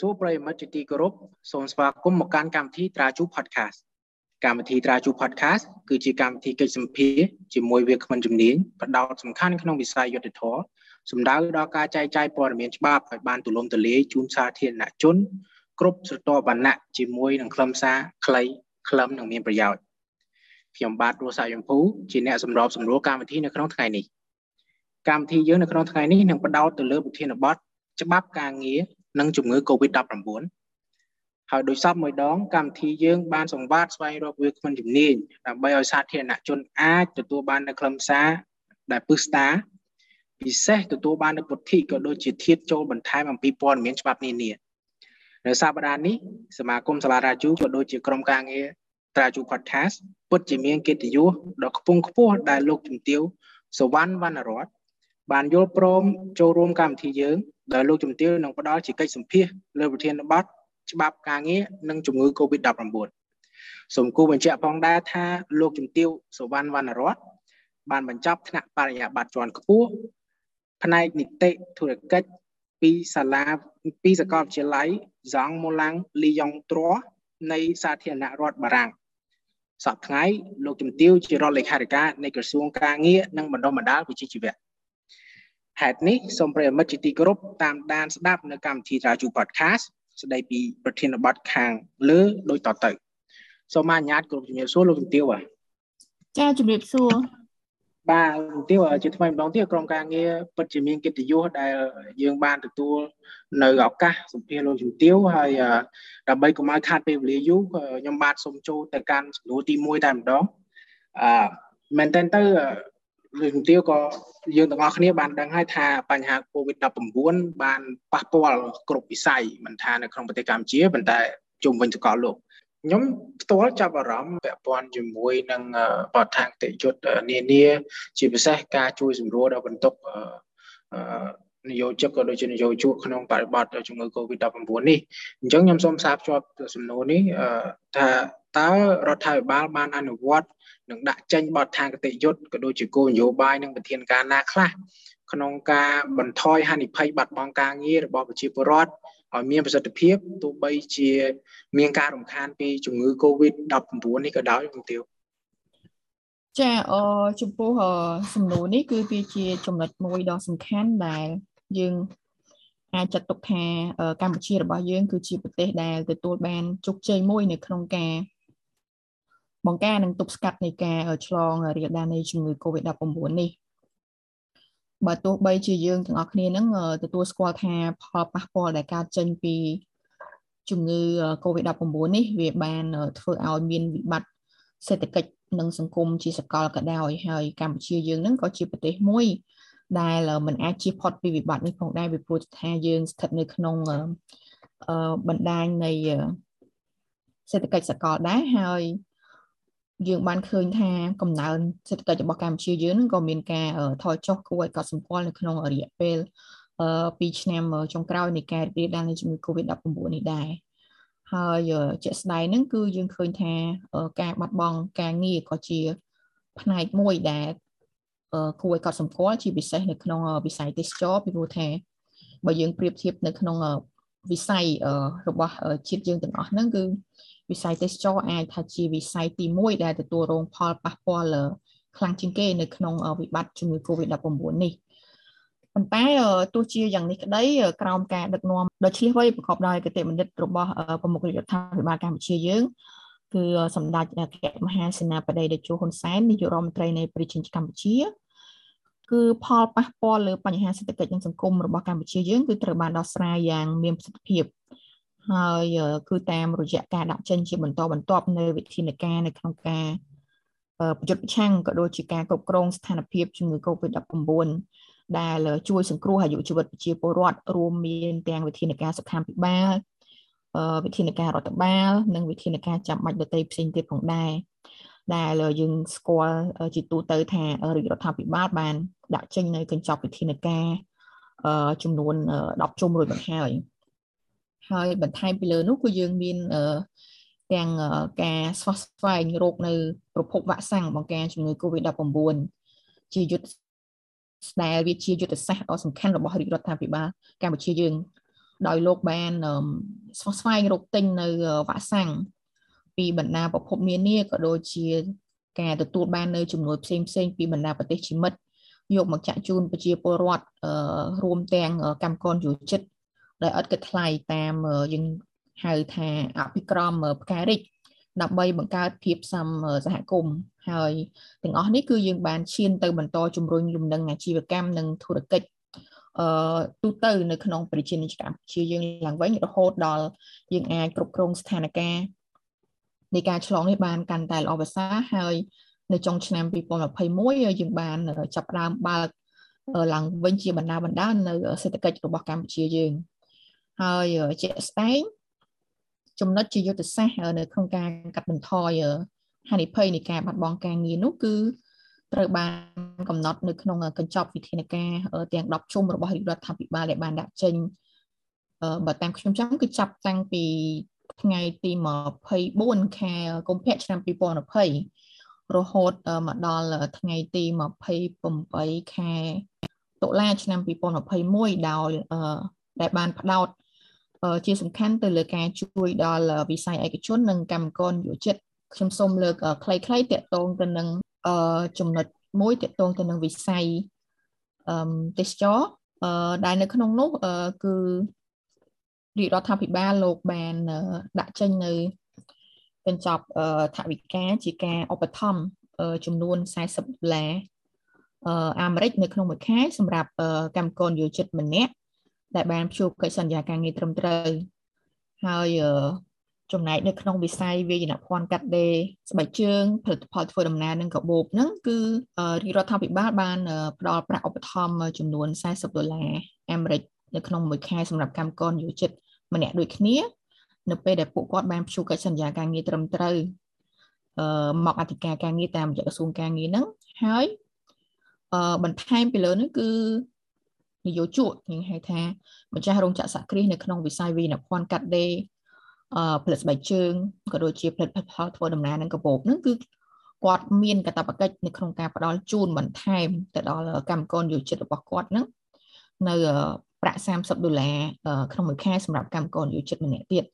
សូមជម្រាបសួរប្រិយមិត្តជាទីគោរពសូមស្វាគមន៍មកកាន់កម្មវិធីត្រាជូ Podcast កម្មវិធីត្រាជូ Podcast គឺជាកម្មវិធីកិច្ចសម្ភារជាមួយវាគ្មិនជំនាញផ្ដោតសំខាន់ក្នុងវិស័យយុទ្ធធម៌សំដៅដល់ការចែកចាយព័ត៌មានច្បាប់ឲ្យបានទូលំទូលាយជូនសាធារណជន គ្រប់ស្រទាប់វណ្ណៈជាមួយនឹងខ្លឹមសារខ្លីខ្លឹមនិងមានប្រយោជន៍ខ្ញុំបាទរស់សាយយមភូជាអ្នកសម្របសម្រួលកម្មវិធីនៅក្នុងថ្ងៃនេះកម្មវិធីយើងនៅក្នុងថ្ងៃនេះនឹងផ្ដោតទៅលើប្រធានបទច្បាប់ការងារ និងជំងឺ Covid-19 ហើយដោយសពមួយដងកម្មវិធីយើងបានសង្វាតស្វែងរកវាគ្មិនជំនាញដើម្បីឲ្យសាធារណជនអាចទទួលបាននូវខ្លឹមសារដែលពឹស្ដាពិសេសទទួលបាននូវពុទ្ធិក៏ដូចជាធាតចូលបន្ថែមអំពីព័ត៌មានច្បាប់នានានៅសប្តាហ៍នេះសមាគមសាលារាជូក៏ដូចជាក្រុមការងារត្រាជូ podcast ពិតជាមានកិត្តិយសដ៏ខ្ពង់ខ្ពស់ដែលលោកជំទាវសវណ្ណវណ្ណរតបានយល់ព្រមចូលរួមកម្មវិធីយើង ដែលលោកជំទាវនឹងផ្ដល់ជាកិច្ចសម្ភាសលើប្រធានបទច្បាប់ការងារនិងជំងឺ Covid-19 សូមគូបញ្ជាក់ផងដែរថាលោកជំទាវសវណ្ណវណ្ណរតបានបញ្ចប់ថ្នាក់បរិញ្ញាបត្រជាន់ខ្ពស់ផ្នែកនីតិធុរកិច្ចពីសាលាពីសាកលវិទ្យាល័យ Zhang Molang Liyong Tro នៃសាធារណរដ្ឋបារាំងសប្តាហ៍ថ្ងៃលោកជំទាវជារដ្ឋលេខាធិការនៃក្រសួងការងារនិងបណ្ដុះបណ្ដាលវិជ្ជាជីវៈ ហេតុនេះសូមប្រិយមិត្តជាទីគោរពតាមដានស្ដាប់នៅកម្មវិធីត្រាជូ podcast ស្ដីពីប្រធានបទខាងលើដូចតទៅសូមអនុញ្ញាតគ្រប់ជំរាបសួរលោកជំទាវបាទចាជំរាបសួរបាទជំទាវជាថ្មីម្ដងទៀតក្រុមការងារពិតជាមានកិត្តិយសដែលយើងបានទទួលនៅឱកាសសម្ភាសលោកជំទាវហើយដើម្បីកុំឲ្យខាតពេលវេលាយូរខ្ញុំបាទសូមចូលទៅកាន់សំណួរទី1តែម្ដងអឺមែនតើទៅ លោកជំទាវក៏យើងទាំងអស់គ្នាបានដឹងហើយថាបញ្ហា COVID-19 បានប៉ះពាល់គ្រប់វិស័យមិនថានៅក្នុងប្រទេសកម្ពុជាប៉ុន្តែជុំវិញសកលលោកខ្ញុំផ្ទាល់ចាប់អារម្មណ៍ពាក់ព័ន្ធជាមួយនឹងបទដ្ឋានតិយុត្តនានា ជាពិសេសការជួយសម្រួលដល់បន្ទុកនយោជកក៏ដូចជានយោជកក្នុងបរិបទជំងឺ Covid-19 នេះអញ្ចឹងខ្ញុំសូមផ្សារភ្ជាប់សំណួរនេះថាតើរដ្ឋាភិបាលបានអនុវត្ត និងដាក់ចេញបទដ្ឋានគតិយុត្តក៏ដូចជាគោលនយោបាយនិងវិធានការណាខ្លះក្នុងការបន្ថយហានិភ័យបាត់បង់ការងាររបស់ប្រជាពលរដ្ឋឲ្យមានប្រសិទ្ធភាពទោះបីជា មានការរំខានពីជំងឺ Covid-19 នេះក៏ដោយជំទាវចាអចំពោះសំណួរនេះគឺវាជាចំណុចមួយដ៏សំខាន់ដែលយើងអាចចាត់ទុកថាកម្ពុជារបស់យើង គឺជាប្រទេសដែលទទួលបានជោគជ័យមួយនៅក្នុងការ បង្ការនិងទប់ស្កាត់នៃការឆ្លងរាលដាលនៃជំងឺ Covid-19 នេះបើទោះបីជាយើងទាំងអស់គ្នានឹងទទួលស្គាល់ថាផលប៉ះពាល់ដែលកើតចេញពីជំងឺ Covid-19 នេះវាបានធ្វើឲ្យមានវិបត្តិសេដ្ឋកិច្ចនិងសង្គមជាសកលក៏ដោយហើយកម្ពុជាយើងនឹងក៏ជាប្រទេសមួយដែលមិនអាចជៀសផុតពីវិបត្តិនេះផងដែរពីព្រោះថាយើងស្ថិតនៅក្នុងបណ្ដាញនៃសេដ្ឋកិច្ចសកលដែរហើយ យើងបានឃើញថាកំណើនសេដ្ឋកិច្ចរបស់កម្ពុជាយើងក៏មានការថយចុះគួរឲ្យកត់សម្គាល់នៅក្នុងរយៈពេល2ឆ្នាំចុងក្រោយនៃការរីករាលដាលនៃជំងឺ Covid-19 នេះដែរហើយជាក់ស្ដែងហ្នឹងគឺយើងឃើញថាការបាត់បង់ការងារក៏ជាផ្នែកមួយដែលគួរឲ្យកត់សម្គាល់ជាពិសេសនៅក្នុងវិស័យទេសចរពីព្រោះថាបើយើងប្រៀបធៀបនៅក្នុង វិស័យរបស់ជាតិយើងទាំងអស់ហ្នឹងគឺវិស័យទេសចរអាចថាជាវិស័យទី1ដែលទទួលរងផលប៉ះពាល់ខ្លាំងជាងគេនៅក្នុងវិបត្តិជំងឺ Covid-19 នេះប៉ុន្តែទោះជាយ៉ាងនេះក្តីក្រោមការដឹកនាំដ៏ឆ្លៀសវៃប្រកបដោយគតិបណ្ឌិតរបស់ប្រមុខរដ្ឋាភិបាលកម្ពុជាយើងគឺសម្ដេចអគ្គមហាសេនាបតីតេជោហ៊ុនសែននាយករដ្ឋមន្ត្រីនៃប្រជាជនកម្ពុជា គឺផលប៉ះពាល់លើបញ្ហាសេដ្ឋកិច្ចនិងសង្គមរបស់កម្ពុជាយើងគឺត្រូវបានដោះស្រាយយ៉ាងមានប្រសិទ្ធភាពហើយគឺតាមរយៈការដាក់ចេញជាបន្តបន្ទាប់នៅវិធានការនៅក្នុងការប្រយុទ្ធប្រឆាំងក៏ដូចជាការគ្រប់គ្រងស្ថានភាពជំងឺ Covid-19 ដែលជួយសង្គ្រោះអាយុជីវិតប្រជាពលរដ្ឋរួមមានទាំងវិធានការសុខាភិបាលវិធានការរដ្ឋបាល និងវិធានការចាំបាច់ដទៃផ្សេងទៀតផងដែរដែលយើងស្គាល់ជាទូទៅថារាជរដ្ឋាភិបាលបាន ដាក់ចេញនៅកញ្ចប់វិធានការចំនួន10ជុំរួចមកហើយហើយបន្ថែមពីលើនោះគឺយើងមានទាំងការស្វះស្វែងរោគនៅប្រភពវ៉ាក់សាំងបង្ការជំងឺ Covid-19 ជាយុទ្ធដែលវាជាយុទ្ធសាស្ត្រដ៏សំខាន់របស់រាជរដ្ឋាភិបាលកម្ពុជាយើង ដោយលោកបានស្វះស្វែងរកទិញនៅវ៉ាក់សាំងពីបណ្ដាប្រភពនានាក៏ដូចជាការទទួលបាននៅចំនួនផ្សេងផ្សេងពីបណ្ដាប្រទេសជាមិត្ត យកមកចាក់ជូនប្រជាពលរដ្ឋរួមទាំងកម្មករយុជិតដែលឥតគិតថ្លៃតាមយើងហៅថាអភិក្រមផ្ការិចដើម្បីបង្កើតភាពសំសហគមន៍ហើយទាំងអស់នេះគឺយើងបានឈានទៅបន្តជំរុញលំនឹងអាជីវកម្មនិងធុរកិច្ចអឺទូទៅនៅក្នុងប្រជាជនកម្ពុជាយើងឡើងវិញរហូតដល់យើងអាចគ្រប់គ្រងស្ថានភាពនៃការឆ្លងនេះបានកាន់តែល្អប្រសើរហើយ នៅចុងឆ្នាំ2021យើងបានចាប់ផ្ដើមបើកឡើងវិញជាបណ្ដាបណ្ដានៅសេដ្ឋកិច្ចរបស់កម្ពុជាយើងហើយជាក់ស្ដែងចំណុចជាយុទ្ធសាស្ត្រនៅក្នុងការកាត់បន្ថយហានិភ័យនៃការបាត់បង់ការងារនោះគឺត្រូវបានកំណត់នៅក្នុងកញ្ចប់វិធានការទាំង10ជុំរបស់រាជរដ្ឋាភិបាលដែលបានដាក់ចេញបើតាមខ្ញុំចាំគឺចាប់តាំងពីថ្ងៃទី24ខែកុម្ភៈឆ្នាំ2020 រហូតមកដល់ថ្ងៃទី28ខែតុលាឆ្នាំ2021ដោយដែលបានផ្ដោតជាសំខាន់ទៅលើការជួយដល់វិស័យឯកជននិងកម្មករយុជិតខ្ញុំសូមលើកខ្លីៗតាក់ទងទៅនឹងចំណុចមួយតាក់ទងទៅនឹងវិស័យអឺទេសចរដែលនៅក្នុងនោះគឺរាជរដ្ឋាភិបាលលោកបានដាក់ចេញនៅ កញ្ចប់ថវិកាជាការឧបត្ថម្ភចំនួន40ដុល្លារអាមេរិកនៅក្នុងមួយខែសម្រាប់កម្មករយោជិតម្នាក់ដែលបានជួបកិច្ចសន្យាការងារត្រឹមត្រូវហើយចំណែកនៅក្នុងវិស័យវាយនភ័ណ្ឌកាត់ដេរស្បែកជើងផលិតផលធ្វើដំណើរនិងកាបូបហ្នឹងគឺរាជរដ្ឋាភិបាលបានផ្ដល់ប្រាក់ឧបត្ថម្ភចំនួន40ដុល្លារអាមេរិកនៅក្នុងមួយខែសម្រាប់កម្មករយោជិតម្នាក់ដូចគ្នា នៅពេលដែលពួកគាត់បានព្យួរកិច្ចសន្យាការងារត្រឹមត្រូវអឺមកអធិការការងារតាមរយៈក្រសួងការងារហ្នឹងហើយអឺបន្ថែមពីលើនេះគឺនយោជកយើងហៅថាម្ចាស់រោងចក្រសហគ្រាសនៅក្នុងវិស័យវិនិយោគភ័ណ្ឌកាត់ដេរអឺផលិតស្បែកជើងក៏ដូចជាផលិតផលធ្វើដំណើរនិងកាបូបហ្នឹងគឺគាត់មានកាតព្វកិច្ចនៅក្នុងការផ្ដល់ជូនបន្ថែមទៅដល់កម្មករយោជិតរបស់គាត់ហ្នឹងនៅប្រាក់30ដុល្លារក្នុងមួយខែសម្រាប់កម្មករយោជិតម្នាក់ទៀតអញ្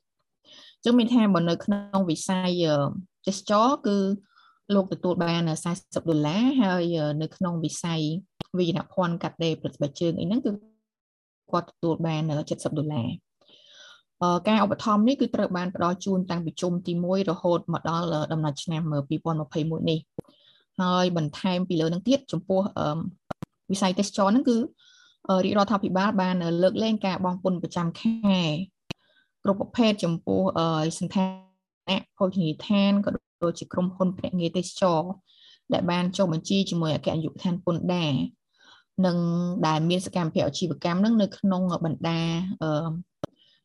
ចឹងមានថាបើនៅក្នុងវិស័យទេសចរគឺលោកទទួលបាន40ដុល្លារហើយនៅក្នុងវិស័យវិញ្ញាភ័ណ្ឌកាត់ដេរព្រឹទ្ធស្បែកជើងអីហ្នឹងគឺគាត់ទទួលបាន70ដុល្លារការឧបត្ថម្ភនេះគឺត្រូវបានផ្ដល់ជូនតាំងពីជុំទី1រហូតមកដល់ដំណាច់ឆ្នាំ2021នេះហើយបន្ថែមពីលើនឹងទៀតចំពោះវិស័យទេសចរហ្នឹងគឺរាជរដ្ឋាភិបាលបានលើកលែងការបង់ពន្ធប្រចាំខែ គ្រប់ប្រភេទចំពោះសន្តានៈភោជនីយដ្ឋានក៏ដូចជាក្រុមហ៊ុនភ្នាក់ងារទេសចរដែលបានចុះបញ្ជីជាមួយអគ្គនាយកដ្ឋានពន្ធដារនិងដែលមានសកម្មភាពអាជីវកម្មនឹងនៅក្នុងបណ្ដា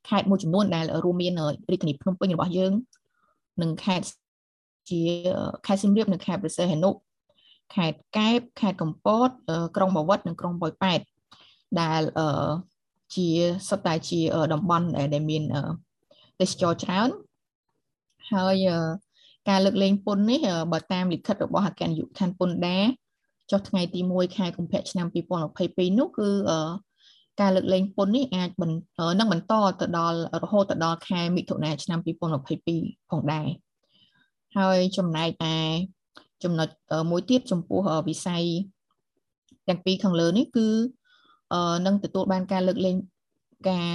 ខេត្តមួយចំនួនដែលរួមមានរាជធានីភ្នំពេញរបស់យើង និងខេត្តជាខេត្តសៀមរាបនិងខេត្តព្រះសីហនុខេត្តកែបខេត្តកំពតក្រុងបាវិតនិងក្រុងប៉ោយប៉ែតដែល ជាសុទ្ធតែជាតំបន់ដែលមានទេសចរច្រើនហើយការលើកលែងពន្ធនេះបើតាមលិខិតរបស់អគ្គនាយកដ្ឋានពន្ធដារចុះថ្ងៃទី1ខែកុម្ភៈឆ្នាំ2022នោះគឺការលើកលែងពន្ធនេះអាចនឹងបន្តទៅដល់រហូតទៅដល់ខែមិថុនាឆ្នាំ2022ផងដែរហើយចំណែកឯចំណុចមួយទៀតចំពោះវិស័យទាំងពីរខាងលើនេះគឺ នឹងទទួលបានការលើកលែងការ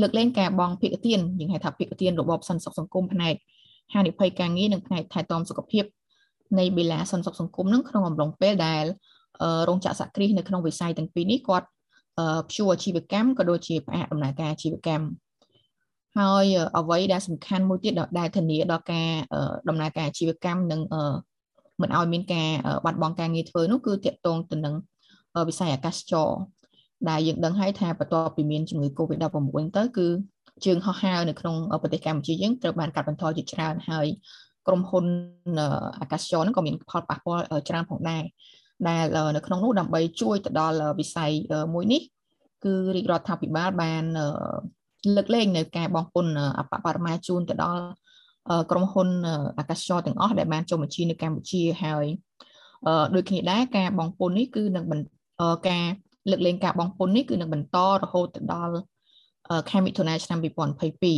លើកលែងការបងភិកទានយើងហៅថាភិកទានរបបសន្តិសុខសង្គមផ្នែកហានិភ័យការងារនិងផ្នែកថែទាំសុខភាពនៃបេឡាសន្តិសុខសង្គមនឹងក្នុងអំឡុងពេលដែលរោងចក្រសហគ្រាសនៅក្នុងវិស័យទាំងពីរនេះគាត់ព្យួរអាជីវកម្មក៏ដូចជាផ្អាកដំណើរការអាជីវកម្មហើយអ្វីដែលសំខាន់មួយទៀតដែលធានាដល់ការដំណើរការអាជីវកម្មនិងមិនឲ្យមានការបាត់បង់ការងារធ្វើនោះគឺតកតងទៅនឹងវិស័យអាកាសចរ ដែលយើងដឹងហើយថាបន្ទាប់ពីមានជំងឺ Covid-19 ទៅគឺជើងហោះហើរនៅក្នុងប្រទេសកម្ពុជាយើងត្រូវបានកាត់បន្ថយជាច្រើនហើយក្រុមហ៊ុនអាកាសចរហ្នឹងក៏មានផលប៉ះពាល់ច្រើនផងដែរដែលនៅក្នុងនោះដើម្បីជួយទៅដល់វិស័យមួយនេះ គឺរាជរដ្ឋាភិបាលបានលើកលែងនៅការបងពុនអបបរមាជូនទៅដល់ក្រុមហ៊ុនអាកាសចរទាំងអស់ដែលបានចុះបញ្ជីនៅកម្ពុជាហើយដូចគ្នាដែរការបងពុននេះគឺនឹងការ លើកលែងការបងពុននេះគឺនឹងបន្តរហូតទៅដល់ខែមិថុនាឆ្នាំ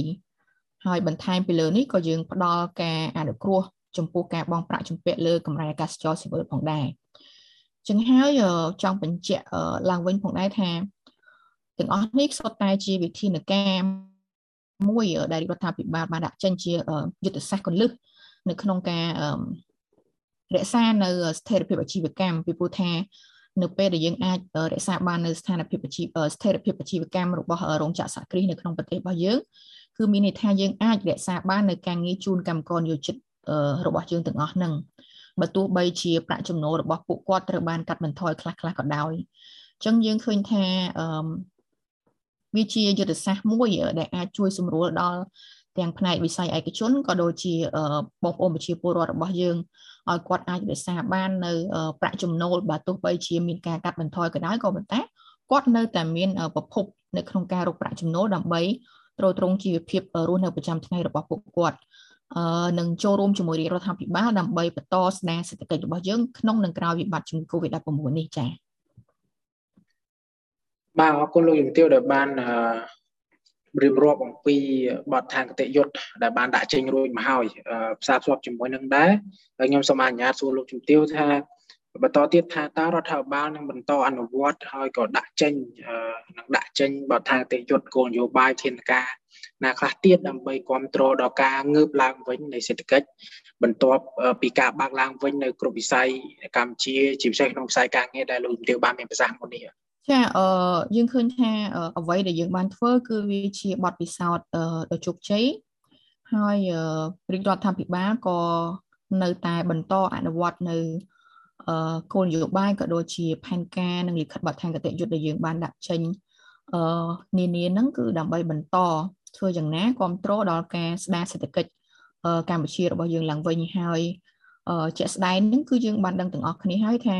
2022ហើយបន្ថែមពីលើនេះក៏យើងផ្ដល់ការអនុគ្រោះចំពោះការបង់ប្រាក់ជំពាក់លើកម្រៃអាកាសចរស៊ីវិលផងដែរចឹងហើយចង់បញ្ជាក់ឡើងវិញផងដែរថាទាំងអស់នេះសុទ្ធតែជាវិធានការមួយដែលរដ្ឋាភិបាលបានដាក់ចេញជាយុទ្ធសាស្ត្រកលឹះនៅក្នុងការរក្សានៅស្ថិរភាពអាជីវកម្មពីព្រោះថា នៅពេលដែលយើងអាចរក្សាបាននៅស្ថានភាពអាជីវស្ថិរភាពអាជីវកម្មរបស់រោងចក្រសហគ្រាសនៅក្នុងប្រទេសរបស់យើងគឺមានន័យថាយើងអាចរក្សាបាននៅការងារជូនកម្មករនិយោជិតរបស់យើងទាំងអស់ហ្នឹងបើទោះបីជាប្រាក់ចំណូលរបស់ពួកគាត់ត្រូវបានកាត់បន្ថយខ្លះខ្លះក៏ដោយអញ្ចឹងយើងឃើញថាអឺវាជាយុទ្ធសាស្ត្រមួយដែលអាចជួយសម្រួលដល់ ទាំងផ្នែកវិស័យឯកជនក៏ដូចជាបងប្អូនប្រជាពលរដ្ឋរបស់យើងឲ្យគាត់អាចរក្សាបាននៅប្រាក់ចំណូលបើទោះបីជាមានការកាត់បន្ថយក៏ដោយក៏ប៉ុន្តែគាត់នៅតែមានប្រភពនៅក្នុងការរកប្រាក់ចំណូលដើម្បីទ្រទ្រង់ជីវភាពរស់នៅប្រចាំថ្ងៃរបស់ពួកគាត់អឺនឹងចូលរួមជាមួយរាជរដ្ឋាភិបាលដើម្បីបន្តស្ដារសេដ្ឋកិច្ចរបស់យើងក្នុងនិងក្រោយវិបត្តិជំងឺ Covid-19 នេះចា៎បាទអរគុណលោកជំទាវដែលបាន រៀបរាប់អំពីបទឋានគតិយុត្តដែលបានដាក់ចេញរួចមកហើយផ្សារភ្ជាប់ជាមួយនឹងដែរហើយខ្ញុំសូមអនុញ្ញាតសួរលោកជំទាវថាបន្តទៀតថាតើរដ្ឋាភិបាលនឹងបន្តអនុវត្តហើយក៏ដាក់ចេញនឹងដាក់ចេញបទឋានគតិយុត្តគោលនយោបាយធានការណាខ្លះទៀតដើម្បីគ្រប់គ្រងដល់ការងើបឡើងវិញនៃសេដ្ឋកិច្ចបន្ទាប់ពីការបើកឡើងវិញនៅ គ្រប់វិស័យកម្ពុជាជាពិសេសក្នុងវិស័យការងារដែលលោកជំទាវបានមានប្រសាសន៍មុននេះ ចាអឺយើងឃើញថាអ្វីដែលយើងបានធ្វើគឺវាជាបទពិសោធន៍ដ៏ជោគជ័យហើយរាជរដ្ឋាភិបាលក៏នៅតែបន្តអនុវត្តនៅគោលនយោបាយក៏ដូចជាផែនការនិងលិខិតបទដ្ឋានគតិយុត្តដែលយើងបានដាក់ចេញអឺនានាហ្នឹងគឺដើម្បីបន្តធ្វើយ៉ាងណាគ្រប់គ្រងដល់ការស្ដារសេដ្ឋកិច្ចកម្ពុជារបស់យើងឡើងវិញហើយជាក់ស្ដែងហ្នឹងគឺយើងបានដឹងទាំងអស់គ្នាហើយថា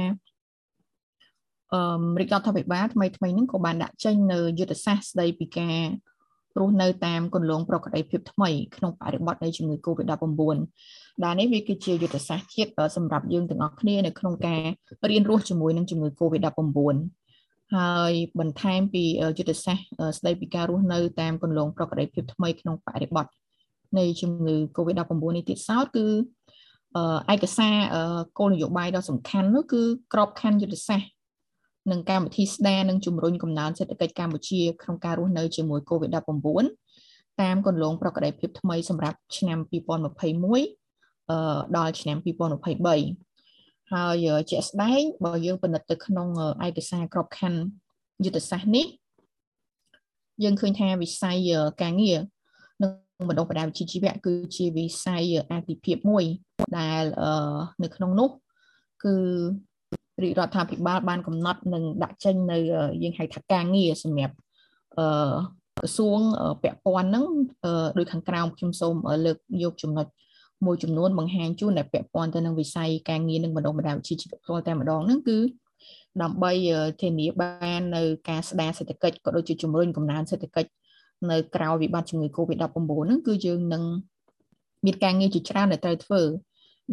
អឺរាជរដ្ឋាភិបាលថ្មីថ្មីហ្នឹងក៏បានដាក់ចេញនៅយុទ្ធសាស្ត្រស្ដីពីការរស់នៅតាមគន្លងប្រកបភាពថ្មីក្នុងបរិបទនៃជំងឺ Covid-19 ដែលនេះវាគឺជាយុទ្ធសាស្ត្រជាតិសម្រាប់យើងទាំងអស់គ្នានៅក្នុងការរៀនរស់ជាមួយនឹងជំងឺ Covid-19 ហើយបន្ថែមពីយុទ្ធសាស្ត្រស្ដីពីការរស់នៅតាមគន្លងប្រកបភាពថ្មីក្នុងបរិបទនៃជំងឺ Covid-19 នេះទៀតសោតគឺឯកសារគោលនយោបាយដ៏សំខាន់នោះគឺក្របខ័ណ្ឌយុទ្ធសាស្ត្រ និងកម្មវិធីស្ដារនិងជំរុញកំណើនសេដ្ឋកិច្ចកម្ពុជាក្នុងការរស់នៅជាមួយ COVID-19 តាមគន្លងប្រកបភាពថ្មីសម្រាប់ឆ្នាំ2021អឺដល់ឆ្នាំ2023ហើយជាក់ស្ដែងបើយើងពិនិត្យទៅក្នុងឯកសារក្របខ័ណ្ឌយុទ្ធសាស្ត្រនេះយើងឃើញថាវិស័យការងារនិងបណ្ដុះបណ្ដាលវិជ្ជាជីវៈគឺជាវិស័យអាទិភាពមួយដែលនៅក្នុងនោះគឺ រាជរដ្ឋាភិបាលបានកំណត់និងដាក់ចេញនៅយើងហៅថាការងារសម្រាប់អឺក្រសួងពាក់ព័ន្ធហ្នឹងដោយខាងក្រោមខ្ញុំសូមលើកយកចំណុចមួយចំនួនបង្ហាញជូនដែលពាក់ព័ន្ធទៅនឹងវិស័យការងារនិងបណ្ដុះបណ្ដាលវិជ្ជាជីវៈផ្ទាល់តែម្ដងហ្នឹងគឺដើម្បីធានាបាននៅការស្ដារសេដ្ឋកិច្ចក៏ដូចជាជំរុញកំណើនសេដ្ឋកិច្ចនៅក្រៅវិបត្តិជំងឺ Covid-19 ហ្នឹងគឺយើងនឹងមានការងារជាច្រើនដែលត្រូវធ្វើ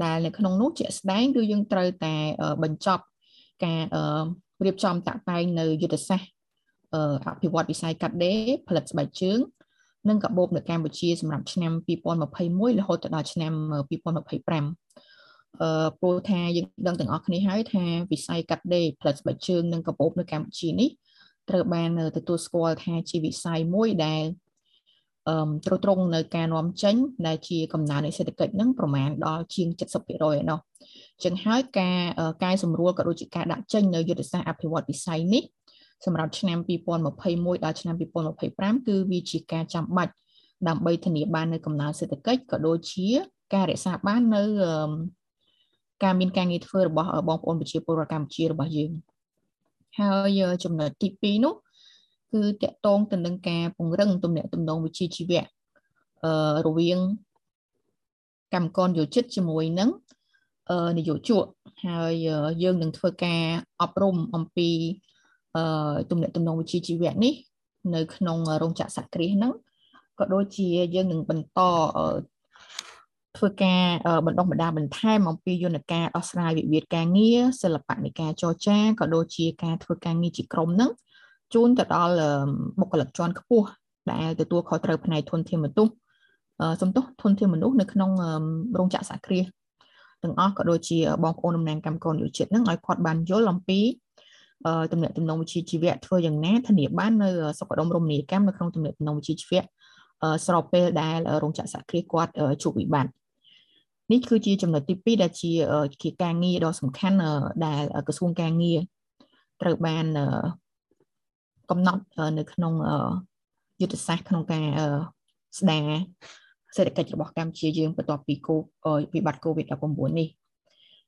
ដែលនៅក្នុងនោះជាក់ស្ដែងគឺយើងត្រូវតែបញ្ចប់ ការរៀបចំតាក់តែងនៅយុទ្ធសាស្ត្រអភិវឌ្ឍវិស័យកាត់ដេរផលិតស្បែកជើងនិងកាបូបនៅកម្ពុជាសម្រាប់ឆ្នាំ2021រហូតដល់ឆ្នាំ2025អឺព្រោះថាយើងដឹងទាំងអស់គ្នាហើយថាវិស័យកាត់ដេរផលិតស្បែកជើងនិងកាបូបនៅកម្ពុជានេះត្រូវបានទទួលស្គាល់ថាជាវិស័យមួយដែល អឺត្រួតត្រងនៅការនាំចេញដែលជាកំណើននៃសេដ្ឋកិច្ចនឹងប្រមាណដល់ជាង70%ឯណោះចឹងហើយការកែសម្រួលក៏ដូចជាការដាក់ចេញនៅយុទ្ធសាស្ត្រអភិវឌ្ឍវិស័យនេះសម្រាប់ឆ្នាំ2021ដល់ឆ្នាំ2025គឺវាជាការចាំបាច់ដើម្បីធានាបាននៅកំណើនសេដ្ឋកិច្ចក៏ដូចជាការរក្សាបាននៅការមានការងារធ្វើរបស់បងប្អូនប្រជាពលរដ្ឋកម្ពុជារបស់យើងហើយចំណុចទី2នោះ គឺតកតងទៅនឹងការពង្រឹងទំនាក់ទំនងវិជ្ជាជីវៈអឺរវាងកម្មករយោជិតជាមួយនឹងនយោជកហើយយើងនឹងធ្វើការអប់រំអំពីទំនាក់ទំនងវិជ្ជាជីវៈនេះ នៅ ក្នុងរោងចក្រសក្តិហ្នឹងក៏ដូចជាយើងនឹងបន្តធ្វើការបណ្ដុះបណ្ដាលបន្ថែមអំពីយន្តការដោះស្រាយវិវាទការងារសិល្បៈនៃការចរចាក៏ដូចជាការធ្វើការងារជាក្រុមហ្នឹង ជូនទៅដល់បុគ្គលិកជាន់ខ្ពស់ដែលទទួលខុសត្រូវផ្នែកធនធានមនុស្សសំទោសធនធានមនុស្សនៅក្នុងរោងចក្រសហគ្រាសទាំងអស់ក៏ដូចជាបងប្អូនតំណាងកម្មករយុជាតិនឹងឲ្យគាត់បានយល់អំពីទំនាក់ទំនងវិជ្ជាជីវៈធ្វើយ៉ាងណាធានាបាននៅសុខដុមរមណីយកម្មនៅក្នុងទំនាក់ទំនងវិជ្ជាជីវៈស្របពេលដែលរោងចក្រសហគ្រាសគាត់ជួបវិបត្តិនេះគឺជាចំណុចទី2ដែលជាជាការងារដ៏សំខាន់ដែលក្រសួងការងារត្រូវបាន កំណត់នៅក្នុងយុទ្ធសាស្ត្រក្នុងការស្ដារសេដ្ឋកិច្ចរបស់កម្ពុជាយើងបន្ទាប់ពីកូវិបត្តិ COVID-19 នេះ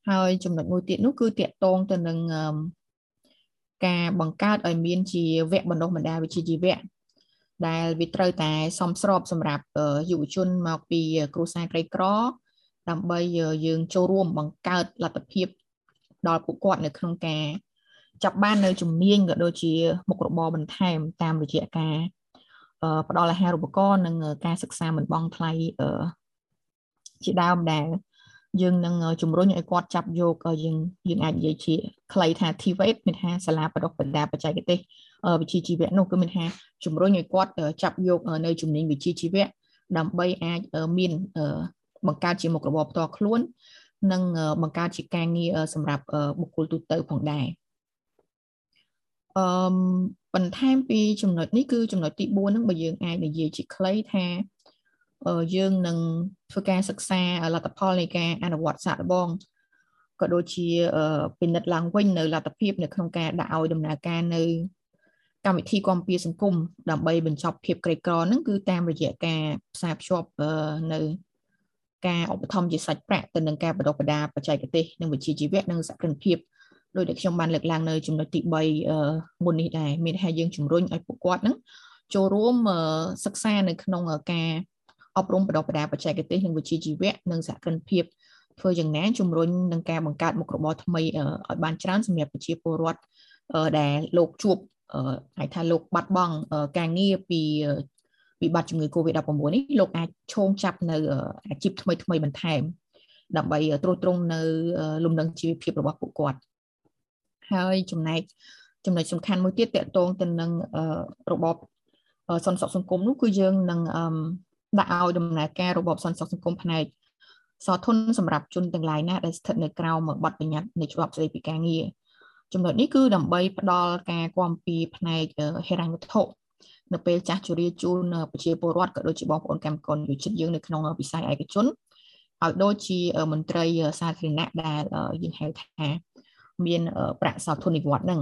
ហើយចំណុចមួយទៀតនោះគឺតកតងទៅនឹងការបង្កើតឲ្យមានជាវគ្គបណ្ដុះបណ្ដាលវិជ្ជាជីវៈដែលវាត្រូវតែសមស្របសម្រាប់យុវជនមកពីគ្រួសារក្រីក្រ ដើម្បីយើងចូលរួមបង្កើតលទ្ធភាពដល់ពួកគាត់នៅក្នុងការ ចាប់បាននៅជំនាញក៏ដូចជាមុខរបរបន្ថែមតាមរយៈការផ្ដល់អាហារូបករណ៍និងការសិក្សាមិនបង់ថ្លៃជាដើមដែលយើងនឹងជំរុញឲ្យគាត់ចាប់យកយើងយើងអាចនិយាយជាខ្លីថា TVET មានថាសាលាបដិបដាបច្ចេកទេសវិជ្ជាជីវៈនោះគឺមានថាជំរុញឲ្យគាត់ចាប់យកនៅជំនាញវិជ្ជាជីវៈដើម្បីអាចមានបង្កើតជាមុខរបរផ្ទាល់ខ្លួន និងបង្កើតជាការងារសម្រាប់បុគ្គលទូទៅផងដែរ អឺបន្ថែមពីចំណុចនេះគឺចំណុចទី4ហ្នឹងបើយើងអាចនិយាយជាខ្លីថាយើងនឹងធ្វើការសិក្សាលទ្ធផលនៃការអនុវត្តសាកល្បងក៏ដូចជាពិនិត្យឡើងវិញនៅលទ្ធភាពនៅក្នុងការដាក់ឲ្យដំណើរការនៅកម្មវិធីគាំពៀសង្គមដើម្បីបញ្ចប់ភាពក្រីក្រហ្នឹងគឺតាមរយៈការផ្សារភ្ជាប់នៅការឧបត្ថម្ភជាសាច់ប្រាក់ទៅនឹងការបដិបដាបច្ចេកទេសនិងវិជ្ជាជីវៈនិងសកម្មភាព ដោយដែលខ្ញុំបានលើកឡើងនៅចំណុចទី3មុននេះដែរមានថាយើងជំរុញឲ្យពួកគាត់ហ្នឹងចូលរួមសិក្សានៅក្នុងការអប់រំបណ្ដុះបណ្ដាលបច្ចេកទេសនិងវិជ្ជាជីវៈនិងសហគ្រិនភាពធ្វើយ៉ាងណាជំរុញនឹងការបង្កើតមុខរបរថ្មីឲ្យបានច្រើនសម្រាប់ប្រជាពលរដ្ឋដែលលោកជួបអាចថាលោកបាត់បង់ការងារពីវិបត្តិជំងឺ Covid-19 នេះលោកអាចឈោងចាប់នៅអាជីពថ្មីថ្មីបន្ថែមដើម្បីត្រួតត្រងនៅលំនឹងជីវភាពរបស់ពួកគាត់ ហើយចំណែកចំណុចសំខាន់មួយទៀតតកតងទៅនឹងរបបសន្តិសុខសង្គមនោះគឺយើងនឹងដាក់ឲ្យដំណើរការរបបសន្តិសុខសង្គមផ្នែកសធនសម្រាប់ជនទាំងឡាយណាដែលស្ថិតនៅក្រៅបទបញ្ញត្តិនៃច្បាប់ស្តីពីការងារចំណុចនេះគឺដើម្បីផ្ដល់ការគាំពៀផ្នែកហិរញ្ញវត្ថុនៅពេលចាស់ជរាជូនប្រជាពលរដ្ឋក៏ដូចជាបងប្អូនកម្មករយុជិតយើងនៅក្នុងវិស័យឯកជនឲ្យដូចជាមន្ត្រីសាធារណៈដែលយើងហៅថា មានប្រាក់សោធននិវត្តន៍ហ្នឹង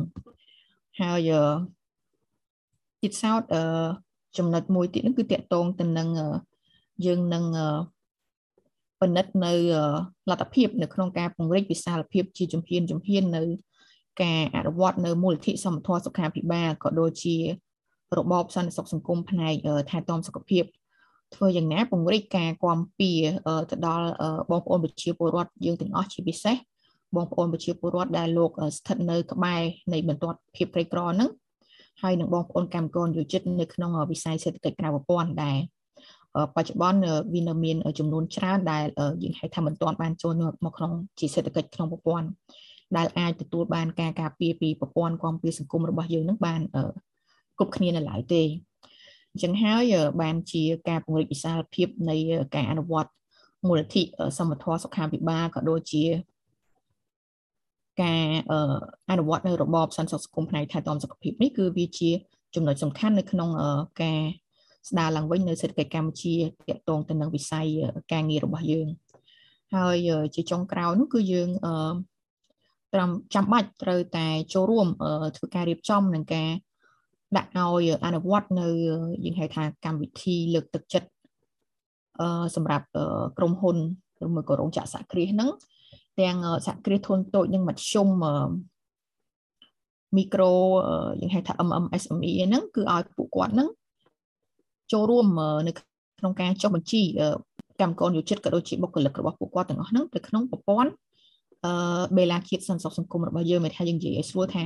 ហើយទៀតសោតចំណុចមួយទៀតហ្នឹងគឺតកតងទៅនឹងយើងនឹងពិនិត្យនៅលទ្ធភាពនៅក្នុងការពង្រីកវិសាលភាពជាជំហានជំហាននៅ ការអនុវត្តនៅមូលនិធិសមត្ថសុខាភិបាលក៏ដូចជារបបសន្តិសុខសង្គមផ្នែកថែទាំសុខភាពធ្វើយ៉ាងណាពង្រីកការគាំពៀទៅដល់បងប្អូនប្រជាពលរដ្ឋយើងទាំងអស់ជាពិសេស បងប្អូនប្រជាពលរដ្ឋដែលលោកស្ថិតនៅក្បែរនៃបន្ទាត់ភាពក្រីក្រហ្នឹងហើយនឹងបងប្អូនកម្មករយុចិត្តនៅក្នុងវិស័យសេដ្ឋកិច្ចក្រៅប្រព័ន្ធដែរបច្ចុប្បន្នវានៅមានចំនួនច្រើនដែលយើងហៅថាមិនទាន់បានចូលមកក្នុងជាសេដ្ឋកិច្ចក្នុងប្រព័ន្ធដែលអាចទទួលបានការការពារពីប្រព័ន្ធគាំពារសង្គមរបស់យើងនឹងបានគ្រប់គ្នានៅឡើយទេអញ្ចឹងហើយបានជាការពង្រីកវិសាលភាពនៃការអនុវត្តមូលនិធិសមត្ថសុខាភិបាលក៏ដូចជា ការអនុវត្តនៅរបបសន្តិសុខសង្គមផ្នែកថែទាំសុខភាពនេះគឺវាជាចំណុចសំខាន់នៅក្នុងការស្ដារឡើងវិញនៅសេដ្ឋកិច្ចកម្ពុជាទាក់ទងទៅនឹងវិស័យការងាររបស់យើងហើយជាចុងក្រោយនោះគឺយើងត្រឹមចាំបាច់ត្រូវតែចូលរួមធ្វើការរៀបចំនឹងការដាក់ឲ្យអនុវត្តនៅយើងហៅថាកម្មវិធីលើកទឹកចិត្តសម្រាប់ក្រុមហ៊ុនឬមួយក៏រោងចក្រសហគ្រាសហ្នឹង ទាំងសហគ្រាសធុនតូចនិងមធ្យមមីក្រូយើងហៅថា MMSME ហ្នឹងគឺឲ្យពួកគាត់ហ្នឹងចូលរួមនៅក្នុងការចុះបញ្ជីកម្មករយោជិតក៏ដូចជាបុគ្គលិករបស់ពួកគាត់ទាំងអស់ហ្នឹងទៅក្នុងប្រព័ន្ធអឺបេឡាជាតិសន្តិសុខសង្គមរបស់យើងមិនថាយើងនិយាយឲ្យស្រួលថា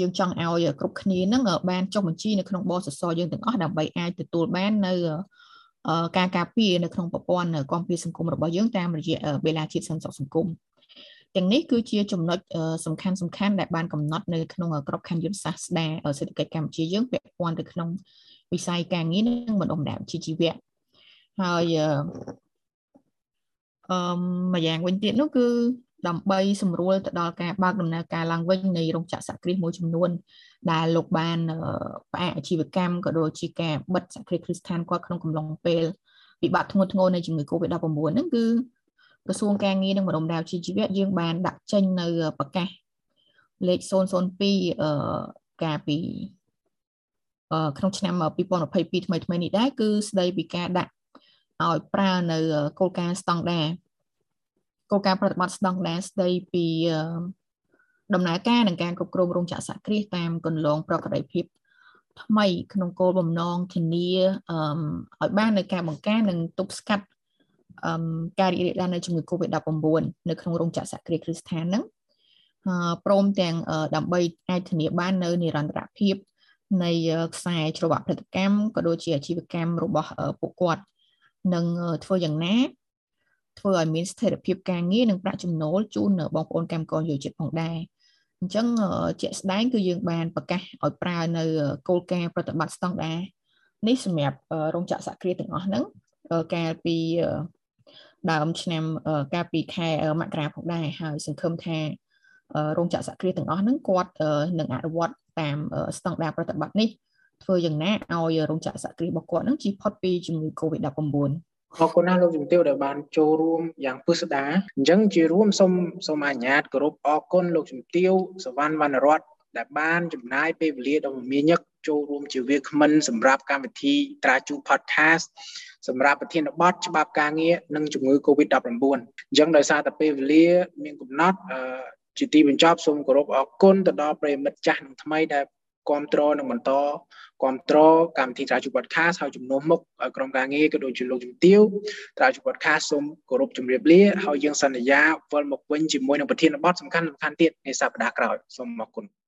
យើងចង់ឲ្យគ្រប់គ្នាហ្នឹងបានចុះបញ្ជីនៅក្នុងបសសយើងទាំងអស់ដើម្បីអាចទទួលបាននៅការការពារនៅក្នុងប្រព័ន្ធគាំពារសង្គមរបស់យើងតាមរយៈបេឡាជាតិសន្តិសុខសង្គម ទាំងនេះគឺជាចំណុចសំខាន់សំខាន់ដែលបានកំណត់នៅក្នុងក្របខ័ណ្ឌយុទ្ធសាស្ត្រស្ដារសេដ្ឋកិច្ចកម្ពុជាយើងពាក់ព័ន្ធទៅក្នុងវិស័យការងារនិងបណ្ដុំដាក់ជីជីវៈហើយអឺម្យ៉ាងវិញទៀតនោះគឺដើម្បីសម្រួលទៅដល់ការបើកដំណើរការឡើងវិញនៃរោងចក្រសហគ្រាសមួយចំនួន ដែលលោកបានផ្អាកអាជីវកម្មក៏ដូចជាការបិទសហគ្រាសគ្រឹះស្ថានគាត់ក្នុងកំឡុងពេលវិបត្តិធ្ងន់ធ្ងរនៃជំងឺ Covid-19 ហ្នឹងគឺ ក្រសួងការងារនិងបណ្ដុំដាវជីវៈយើងបានដាក់ចេញនៅប្រកាសលេខ002អឺកាលពីក្នុងឆ្នាំ2022ថ្មីថ្មីនេះដែរគឺស្ដីពីការដាក់ឲ្យប្រើនៅគោលការណ៍ស្តង់ដារគោលការណ៍ប្រតិបត្តិស្តង់ដារស្ដីពីដំណើរការនិងការគ្រប់គ្រងរោងចក្រសហគ្រាសតាមគន្លងប្រក្រតីភាពថ្មីក្នុងគោលបំណងធានាឲ្យបាននៅការបង្ការនិងទប់ស្កាត់ ការរីករាលដាលនៃជំងឺ Covid-19 នៅក្នុងរោងចក្រសហគ្រាសគ្រឹះស្ថានហ្នឹងព្រមទាំងដើម្បីអាចធានាបាននៅនិរន្តរភាពនៃខ្សែច្រវាក់ផលិតកម្មក៏ដូចជាអាជីវកម្មរបស់ពួកគាត់នឹងធ្វើយ៉ាងណាធ្វើឲ្យមានស្ថិរភាពការងារនិងប្រាក់ចំណូលជូនបងប្អូនកម្មករយុវជនផងដែរអញ្ចឹងជាក់ស្ដែងគឺយើងបានប្រកាសឲ្យប្រើនៅគោលការណ៍ប្រតិបត្តិស្តង់ដារនេះសម្រាប់រោងចក្រសហគ្រាសទាំងអស់ហ្នឹងកាលពី ដើមឆ្នាំកាលពីខែមករាផងដែរហើយសង្ឃឹមថារោងចក្រសហគ្រាសទាំងអស់ហ្នឹងគាត់នឹងអនុវត្តតាមស្តង់ដារប្រតិបត្តិនេះធ្វើយ៉ាងណាឲ្យរោងចក្រសហគ្រាសរបស់គាត់នឹងជៀសផុតពីជំងឺ Covid-19 អរគុណណាស់លោកជំទាវដែលបានចូលរួមយ៉ាងពិស្ដាអញ្ចឹងជារួមសូមសូមអញ្ញាតគោរពអរគុណលោកជំទាវសវណ្ណវណ្ណរតដែលបានចំណាយពេលវេលាដ៏មមាញឹក ចូលរួមជាវាគ្មិនសម្រាប់កម្មវិធីត្រាជូ podcast សម្រាប់ប្រធានបទច្បាប់ការងារនិងជំងឺ Covid-19 អញ្ចឹងដោយសារតែពេលវេលាមានកំណត់ជាទីបញ្ចប់សូមគោរពអរគុណទៅដល់ប្រិមិត្តចាស់និងថ្មីដែលគ្រប់គ្រងនិងបន្តគ្រប់គ្រងកម្មវិធីត្រាជូ podcast ហើយជំនួសមុខឲ្យក្រុមការងារក៏ដូចជាលោកជំទាវត្រាជូ podcast សូមគោរពជម្រាបលាហើយយើងសន្យាវិលមកវិញជាមួយនឹងប្រធានបទសំខាន់ៗទៀតในសប្តាហ៍ក្រោយសូមអរគុណ